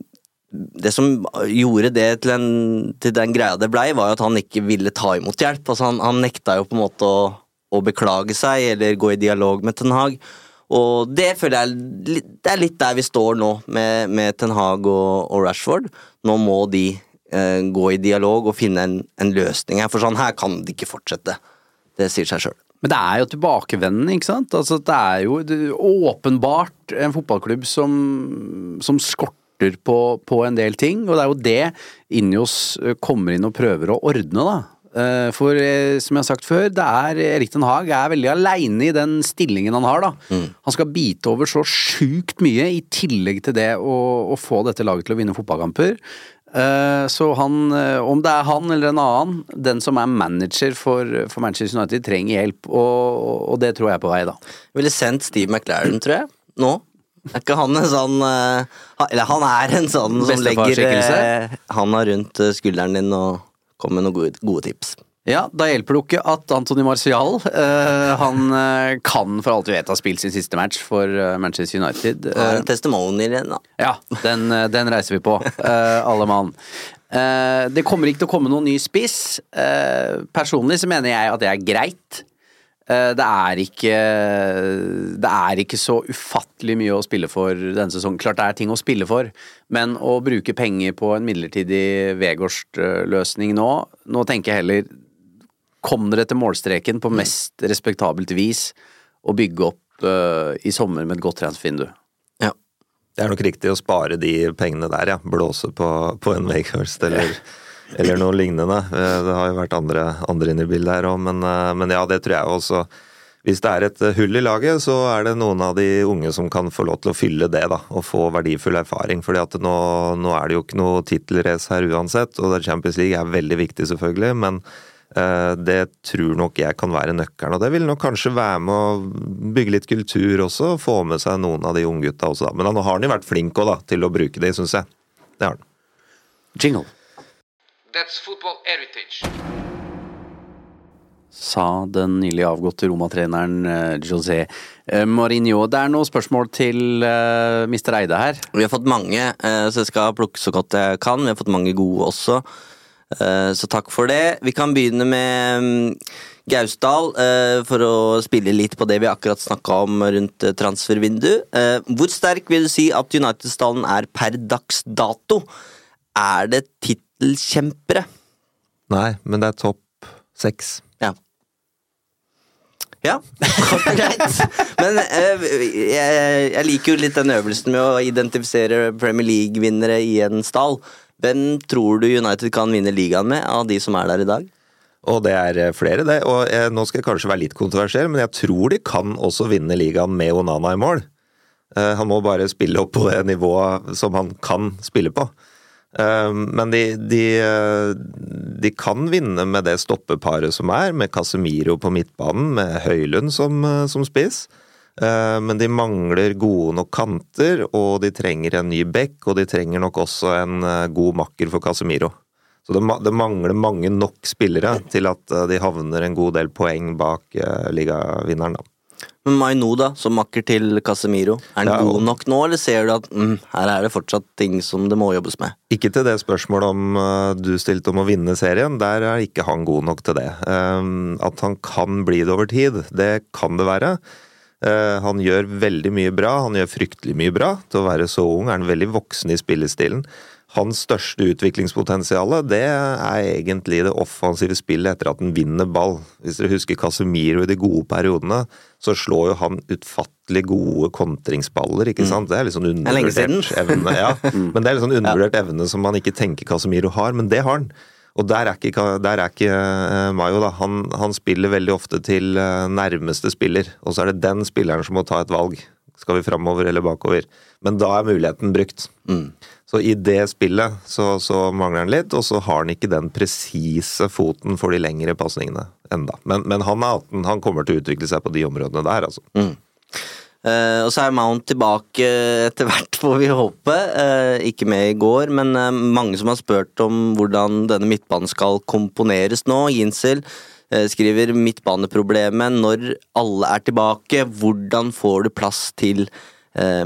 Det som gjorde det til, en, til den greia det blei, var jo at han ikke ville ta imot hjelp. Altså Han, han nekta jo på en måte å, å beklage seg eller gå i dialog med Ten Hag. Og det føler jeg det er litt der vi står nå, med, med Ten Hag og, og Rashford. Nå må de eh, gå i dialog og finne en, en løsning her, for sånn her kan det ikke fortsette. Det sier seg sjøl. Men det er jo tilbakevendende, ikke sant? Altså, det er jo åpenbart en fotballklubb som, som skorter på, på en del ting, og det er jo det Injos eh, kommer inn og prøver å ordne, da. Eh, For eh, som jeg har sagt før, det er Erik Den Haag er veldig aleine i den stillingen han har, da. Han skal bite over så sjukt mye, i tillegg til det å, å få dette laget til å vinne fotballkamper. Så han, om det er han eller en annen, den som er manager for, for Manchester United, trenger hjelp, og, og det tror jeg er på vei, da. Ville sendt Steve McLaren, tror jeg. Nå. Er ikke han en sånn eh, Eller han er en sånn som legger eh, handa rundt eh, skulderen din og kommer med noen gode, gode tips. Ja, da hjelper det jo ikke at Antony Marcial uh, Han kan for alt vi vet ha spilt sin siste match for Manchester United. Eh, en testimonial igjen, da. ja, den, den reiser vi på, uh, alle mann. Uh, det kommer ikke til å komme noen ny spiss. Personlig så mener jeg at det er greit. Eh, det er ikke Det er ikke så ufattelig mye å spille for denne sesongen. Klart det er ting å spille for, men å bruke penger på en midlertidig Vegårst-løsning nå Nå tenker jeg heller Kom dere til målstreken på mest respektabelt vis og bygge opp uh, i sommer med et godt transfervindu. Ja. Det er nok riktig å spare de pengene der, ja. Blåse på, på en Vegårst eller, eller noe lignende. Eh, Det har jo vært andre, andre inne i bildet her òg, men, eh, men ja, det tror jeg også. Hvis det er et hull i laget, så er det noen av de unge som kan få lov til å fylle det, da, og få verdifull erfaring. fordi at nå, nå er det jo ikke noe tittelrace her uansett, og Champions League er veldig viktig, selvfølgelig, men eh, det tror nok jeg kan være nøkkelen. Og det vil nok kanskje være med å bygge litt kultur også, og få med seg noen av de unggutta også, da. Men nå har han jo vært flink også, da, til å bruke det, syns jeg. Det har han. Jingle. That's football heritage. sa den nylig avgåtte Roma-treneren eh, José eh, Mourinho. Det er noen spørsmål til eh, Mr. Eide her. Vi har fått mange, eh, så jeg skal plukke så godt jeg kan. Vi har fått mange gode også, eh, så takk for det. Vi kan begynne med mm, Gausdal, for å spille litt på det vi akkurat snakka om rundt transfervindu. Eh, Hvor sterk vil du si at United-stallen er per dags dato? Er det tittelkjempere? Nei, men det er topp seks. Ja. Ja, kort (laughs) og greit. Men eh, jeg, jeg liker jo litt den øvelsen med å identifisere Premier League-vinnere i en stall. Hvem tror du United kan vinne ligaen med av de som er der i dag? Og det er eh, flere, det. Og eh, nå skal jeg kanskje være litt kontroversiell, men jeg tror de kan også vinne ligaen med Onana i mål. Eh, han må bare spille opp på det nivået som han kan spille på. Eh, men de, de, eh, de kan vinne med det stoppeparet som er, med Casemiro på midtbanen, med Høylund som, eh, som spiss. Men de mangler gode nok kanter, og de trenger en ny bekk, og de trenger nok også en god makker for Casemiro. Så det, det mangler mange nok spillere til at de havner en god del poeng bak ligavinneren, da. Men Maino, da, som makker til Casemiro. Er han Ja, god nok nå, eller ser du at mm, her er det fortsatt ting som det må jobbes med? Ikke til det spørsmålet om uh, du stilte om å vinne serien, der er ikke han god nok til det. Um, at han kan bli det over tid, det kan det være. Eh, han gjør veldig mye bra, han gjør fryktelig mye bra. Til å være så ung er han veldig voksen i spillestilen. Hans største utviklingspotensial det er egentlig det offensive spillet etter at han vinner ball. Hvis dere husker Casemiro i de gode periodene, så slår jo han utfattelig gode kontringsballer, ikke sant? Det er litt sånn er undervurdert evne. Ja. (laughs) Men det er litt sånn undervurdert evne som man ikke tenker Casemiro har, men det har han. Og der er ikke, der er ikke eh, Mayo, da. Han, han spiller veldig ofte til eh, nærmeste spiller, og så er det den spilleren som må ta et valg. Skal vi framover eller bakover? Men da er muligheten brukt. Så i det spillet så, så mangler han litt, og så har han ikke den presise foten for de lengre pasningene enda. Men, men han er 18, han kommer til å utvikle seg på de områdene der, altså. Eh, og så er Mount tilbake etter hvert, får vi håpe. Uh, ikke med i går, men uh, mange som har spurt om hvordan denne midtbanen skal komponeres nå. Ginsel skriver midtbaneproblemet når alle er tilbake. Hvordan får du plass til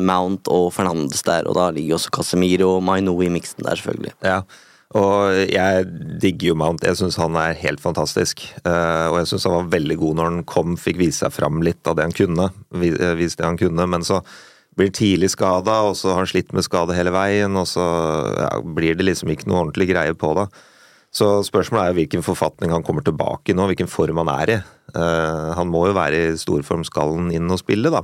Mount og Fernandes der? Og da ligger også Casemiro og Maino i miksen der, selvfølgelig. Ja, og jeg digger jo Mount. Jeg syns han er helt fantastisk. Eh, og jeg syns han var veldig god når han kom, fikk vise seg fram litt av det han kunne. eh, Vise det han kunne, Men så blir tidlig skada, og så har han slitt med skade hele veien, og så ja, blir det liksom ikke noe ordentlig greie på det. Så spørsmålet er hvilken forfatning han kommer tilbake i nå, hvilken form han er i. Eh, han må jo være i storform, skal inn og spille, da.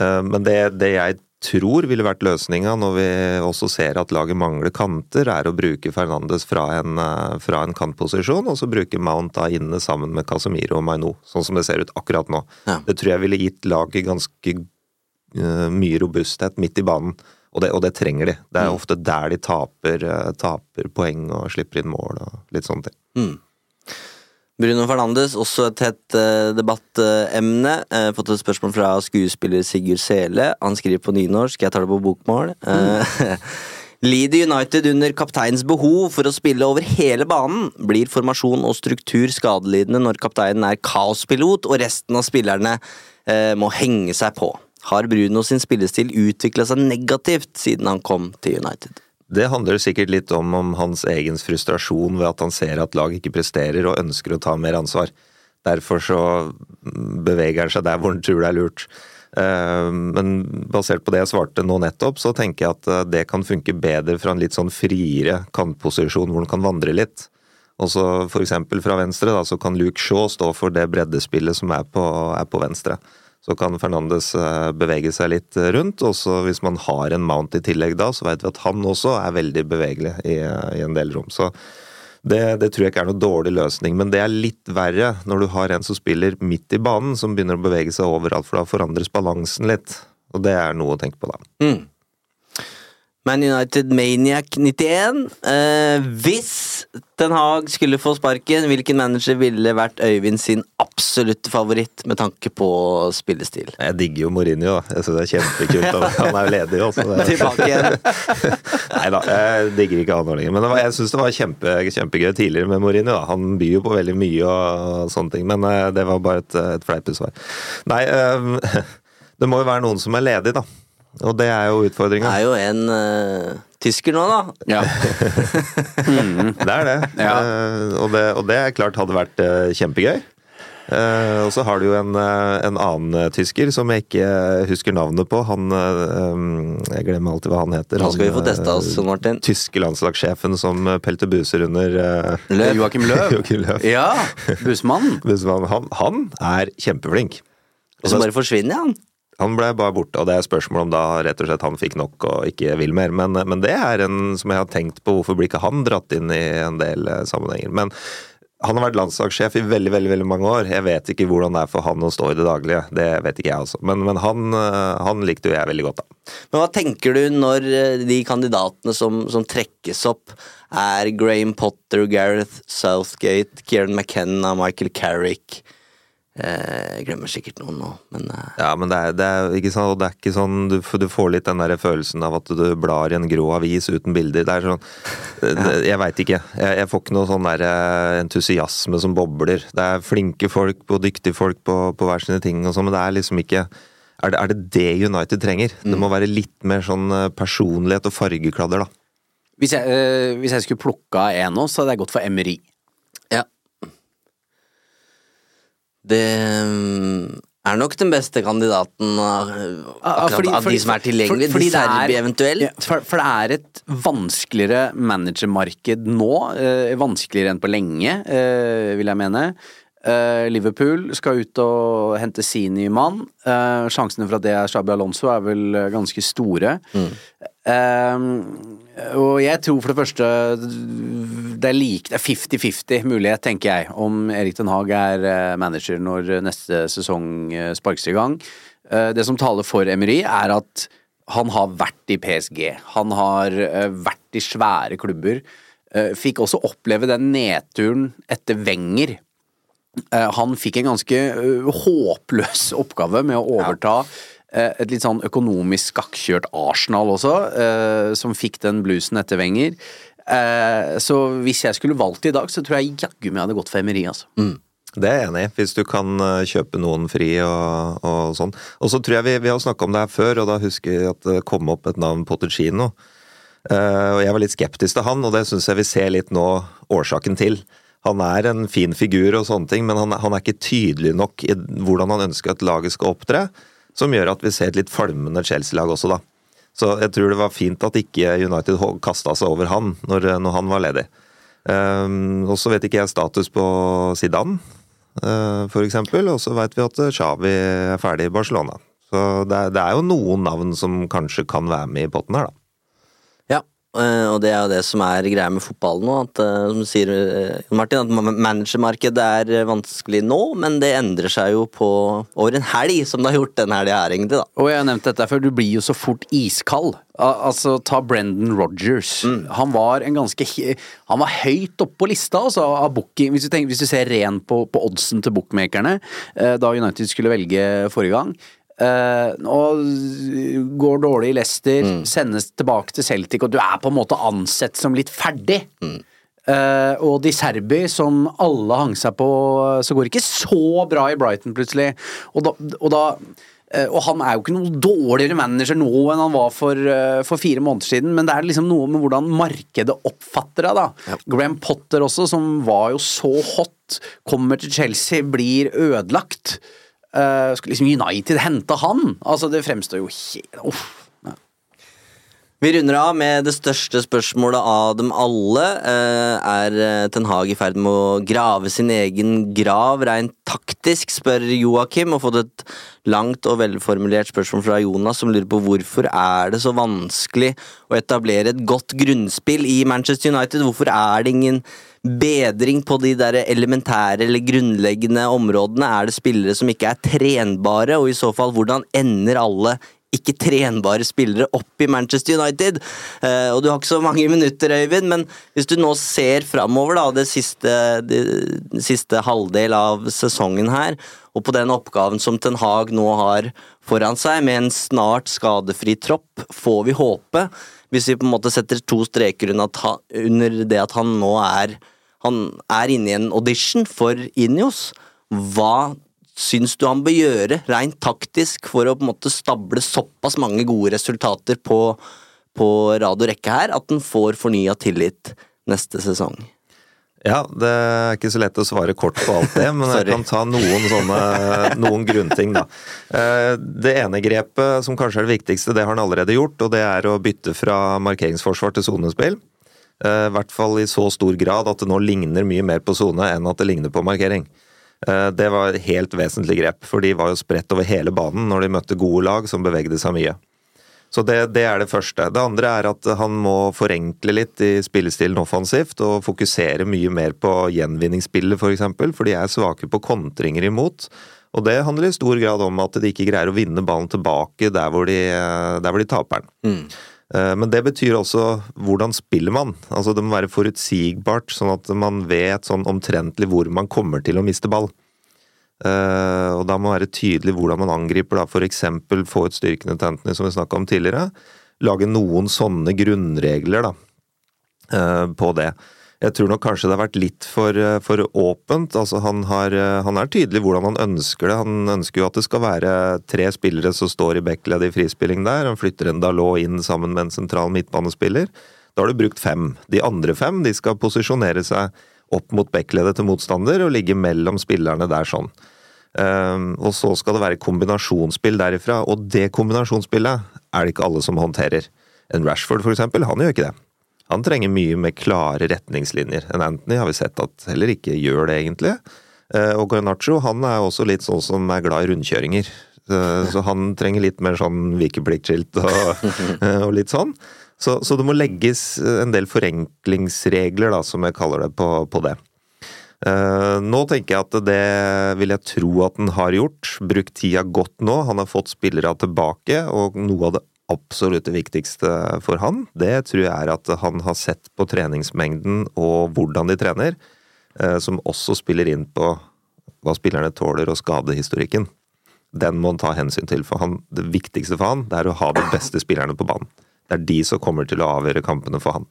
Eh, Men det, det jeg tror ville vært løsninga når vi også ser at laget mangler kanter, er å bruke Fernandes fra en, eh, fra en kantposisjon, og så bruke Mount da inne sammen med Casemiro og Maino, sånn som det ser ut akkurat nå. Ja. Det tror jeg ville gitt laget ganske eh, mye robusthet midt i banen, og det, og det trenger de. Det er ofte der de taper, taper poeng og slipper inn mål og litt sånne ting. Bruno Fernandes, også et hett eh, debattemne. Eh, fått et spørsmål fra skuespiller Sigurd Sele. Han skriver på nynorsk, jeg tar det på bokmål. (laughs) Mm. Lider United under kapteins behov for å spille over hele banen, blir formasjon og struktur skadelidende når kapteinen er kaospilot og resten av spillerne eh, må henge seg på. Har Bruno sin spillestil utvikla seg negativt siden han kom til United? Det handler sikkert litt om, om hans egen frustrasjon ved at han ser at lag ikke presterer og ønsker å ta mer ansvar. Derfor så beveger han seg der hvor han tror det er lurt. Eh, Men basert på det jeg svarte nå nettopp, så tenker jeg at eh, det kan funke bedre fra en litt sånn friere kantposisjon hvor han kan vandre litt. Og så eksempel fra venstre, da, så kan Luke Shaw stå for det breddespillet som er på, er på venstre. Så kan Fernandes eh, bevege seg litt rundt, og så hvis man har en Mount i tillegg da, så vet vi at han også er veldig bevegelig i, i en del rom. Så det, det tror jeg ikke er noen dårlig løsning, men det er litt verre når du har en som spiller midt i banen, som begynner å bevege seg overalt, for da forandres balansen litt. Og det er noe å tenke på da. Mm. Man United Maniac 91. Eh, hvis Den Haag skulle få sparken, hvilken manager ville vært Øyvind sin absolutte favoritt med tanke på spillestil? Jeg digger jo Mourinho, da. Jeg synes det er kjempekult. Han er jo ledig også. Det... (laughs) Tilbake igjen. (laughs) Nei da, jeg digger ikke han lenger. Men det var, jeg syns det var kjempe, kjempegøy tidligere med Mourinho. Da. Han byr jo på veldig mye og sånne ting, men eh, det var bare et, et fleipesvar. Nei, eh, (laughs) det må jo være noen som er ledig, da. Og det er jo utfordringa. Det er jo en uh, tysker nå, da. Ja. Det er det. Eh, og det. Og det er klart hadde vært uh, kjempegøy. Eh, og så har du jo en, eh, en annen eh, tysker som jeg ikke husker navnet på. Han Jeg glemmer alltid hva han heter. Han, skal vi få testa oss, Martin. Tyske landslagssjefen som pelter buser under Løv. Joakim Løv. (laughs) Joakim Løv. Ja, bussmannen. (laughs) Bussmann. Han, han er kjempeflink. Og så bare forsvinner han. Han ble bare borte, og det er spørsmål om da rett og slett han fikk nok og ikke vil mer. Men, men det er en som jeg har tenkt på, hvorfor blir ikke han dratt inn i en del sammenhenger. Men han har vært landslagssjef i veldig veldig, veldig mange år. Jeg vet ikke hvordan det er for han å stå i det daglige. Det vet ikke jeg, også. Men, men han, eh, han likte jo jeg veldig godt, da. Men hva tenker du når eh, de kandidatene som, som trekkes opp, er Graham Potter, Gareth Southgate, Kieran McKenna, Michael Carrick Jeg glemmer sikkert noen nå, men eh, Ja, men det er, det er ikke sånn, det er ikke sånn du, du får litt den der følelsen av at du blar i en grå avis uten bilder. Det er sånn det, Jeg veit ikke. Jeg, jeg får ikke noe sånn der eh, entusiasme som bobler. Det er flinke folk og dyktige folk på, på hver sine ting og sånn, men det er liksom ikke er det, er det det United trenger? Det må være litt mer sånn eh, personlighet og fargekladder, da. Hvis jeg, øh, hvis jeg skulle plukka en nå, så hadde jeg gått for Emery. ja. Det mm, er nok den beste kandidaten av, akkurat fordi- av de som er tilgjengelige. for- De det er- Serbi eventuelt. Ja, for, for det er et vanskeligere managermarked nå. Eh, vanskeligere enn på lenge, eh, vil jeg mene. Eh, Liverpool skal ut og hente sin nye mann. Eh, sjansene for at det er Shabi Alonso er vel eh, ganske store. Eh, og jeg tror for det første det er like, det er 50-50 mulighet, tenker jeg, om Erik Den Haag er eh, manager når neste sesong eh, sparkes i gang. Eh, det som taler for Emery, er at han har vært i PSG. Han har vært i svære klubber. Fikk også oppleve den nedturen etter Wenger. Han fikk en ganske håpløs oppgave med å overta eh, et litt sånn økonomisk skakkjørt Arsenal også, eh, som fikk den bluesen etter Wenger. Eh, så hvis jeg skulle valgt i dag, så tror jeg jaggu meg hadde gått for Emery, altså. Det er jeg enig i, hvis du kan eh, kjøpe noen fri og, og sånn. Og så tror jeg vi, vi har snakka om det her før, og da husker jeg at det kom opp et navn Potetino. Eh, og jeg var litt skeptisk til han, og det syns jeg vi ser litt nå årsaken til. Han er en fin figur og sånne ting, men han, han er ikke tydelig nok i hvordan han ønsker at laget skal opptre, som gjør at vi ser et litt falmende Chelsea-lag også, da. Så jeg tror det var fint at ikke United kasta seg over han når, når han var ledig. Um, og så vet ikke jeg status på Zidane, uh, for eksempel. Og så vet vi at Xavi er ferdig i Barcelona. Så det det er jo noen navn som kanskje kan være med i potten her, da. Eh, og det er jo det som er greia med fotball nå. At, eh, som du sier, eh, Martin, at ma- managermarkedet er vanskelig nå, men det endrer seg jo på over en helg, som det har gjort den helga her, egentlig. da. Og jeg har nevnt dette før, du blir jo så fort iskald. Al altså, ta Brendan Rodgers. Han var en ganske Han var høyt oppe på lista, altså, av booking. Hvis du, tenker, hvis du ser ren på, på oddsen til bookmakerne, eh, da United skulle velge forrige gang. Eh, og går dårlig i Leicester, sendes tilbake til Celtic, og du er på en måte ansett som litt ferdig. Eh, og de Serbi, som alle hang seg på, så går det ikke så bra i Brighton plutselig. Og da, og da uh, og han er jo ikke noe dårligere manager nå enn han var for, eh, for fire måneder siden, men det er liksom noe med hvordan markedet oppfatter deg, da. Graham Potter også, som var jo så hot, kommer til Chelsea, blir ødelagt. Uh, skal liksom United hente han? Altså, det fremstår jo helt Uff. Vi runder av med det største spørsmålet av dem alle. Eh, Er eh, Ten Hag i ferd med å grave sin egen grav rent taktisk, spør Joakim, og fått et langt og velformulert spørsmål fra Jonas, som lurer på hvorfor er det så vanskelig å etablere et godt grunnspill i Manchester United? Hvorfor er det ingen bedring på de der elementære eller grunnleggende områdene? Er det spillere som ikke er trenbare, og i så fall hvordan ender alle ikke trenbare spillere opp i Manchester United. Eh, og du har ikke så mange (laughs) minutter, Øyvind, men hvis du nå ser framover, da, det siste, det, siste halvdel av sesongen her, og på den oppgaven som Ten Hag nå har foran seg, med en snart skadefri tropp, får vi håpe. Hvis vi på en måte setter to streker under, det at han nå er han er inne i en audition for Inios. Hva syns du han bør gjøre rent taktisk for å på en måte stable såpass mange gode resultater på, på rad og rekke her, at han får fornya tillit neste sesong? Ja, det er ikke så lett å svare kort på alt det, (laughs) men jeg kan ta noen sånne noen grunnting, da. Eh, Det ene grepet, som kanskje er det viktigste, det har han allerede gjort, og det er å bytte fra markeringsforsvar til sonespill. Eh, I hvert fall i så stor grad at det nå ligner mye mer på sone enn at det ligner på markering. Eh, Det var et helt vesentlig grep, for de var jo spredt over hele banen når de møtte gode lag som bevegde seg mye. Så det, det er det første. Det andre er at han må forenkle litt i spillestilen offensivt, og fokusere mye mer på gjenvinningsspillet, f.eks., for, eksempel, for de er svake på kontringer imot. Og det handler i stor grad om at de ikke greier å vinne ballen tilbake der hvor de, der hvor de taper den. Eh, Men det betyr også hvordan spiller man. Altså Det må være forutsigbart, sånn at man vet sånn omtrentlig hvor man kommer til å miste ball. Eh, Og da må det være tydelig hvordan man angriper, da f.eks. få ut styrkene til Anthony, som vi snakka om tidligere. Lage noen sånne grunnregler da, eh, på det. Jeg tror nok kanskje det har vært litt for, eh, for åpent. Altså han, har, eh, han er tydelig hvordan han ønsker det. Han ønsker jo at det skal være tre spillere som står i backledd i frispilling der. Han flytter en Dalot inn sammen med en sentral midtbanespiller. Da har du brukt fem. De andre fem de skal posisjonere seg opp mot backledet til motstander og ligge mellom spillerne der sånn. Ehm, og så skal det være kombinasjonsspill derifra, og det kombinasjonsspillet er det ikke alle som håndterer. En Rashford for eksempel, han gjør ikke det. Han trenger mye med klare retningslinjer. En Anthony har vi sett at heller ikke gjør det, egentlig. Eh, Og Garnaccio han er også litt sånn som er glad i rundkjøringer. Eh, Så han trenger litt mer sånn vikepliktskilt og, (laughs) eh, og litt sånn. Så, så det må legges en del forenklingsregler, da, som jeg kaller det, på, på det. Uh, nå tenker jeg at det vil jeg tro at han har gjort. Brukt tida godt nå. Han har fått spillere tilbake, og noe av det absolutt det viktigste for han, det tror jeg er at han har sett på treningsmengden og hvordan de trener, eh, som også spiller inn på hva spillerne tåler og skadehistorikken. Den må han ta hensyn til, for han, det viktigste for han, det er å ha de beste spillerne på banen. Det er de som kommer til å avgjøre kampene for han.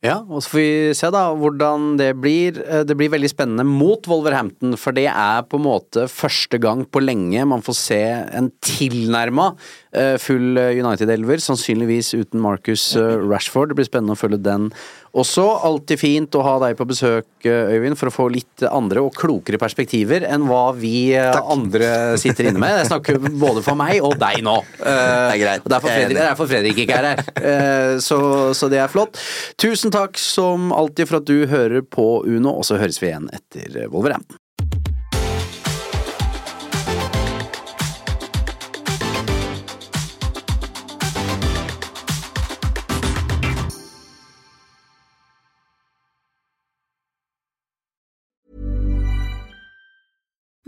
Ja, og så får vi se da hvordan det blir. Eh, Det blir veldig spennende mot Wolverhampton, for det er på en måte første gang på lenge man får se en tilnærma eh, full United-elver, sannsynligvis uten Marcus eh, Rashford. Det blir spennende å følge den også. Alltid fint å ha deg på besøk, eh, Øyvind, for å få litt andre og klokere perspektiver enn hva vi Takk. andre sitter inne med. Jeg snakker både for meg og deg nå. Eh, Det er greit. Det er Fredrik, enig. derfor Fredrik ikke er her. Eh, Så, så det er flott. Tusen takk som alltid for at du hører på Uno, og så høres vi igjen etter Wolverhampton.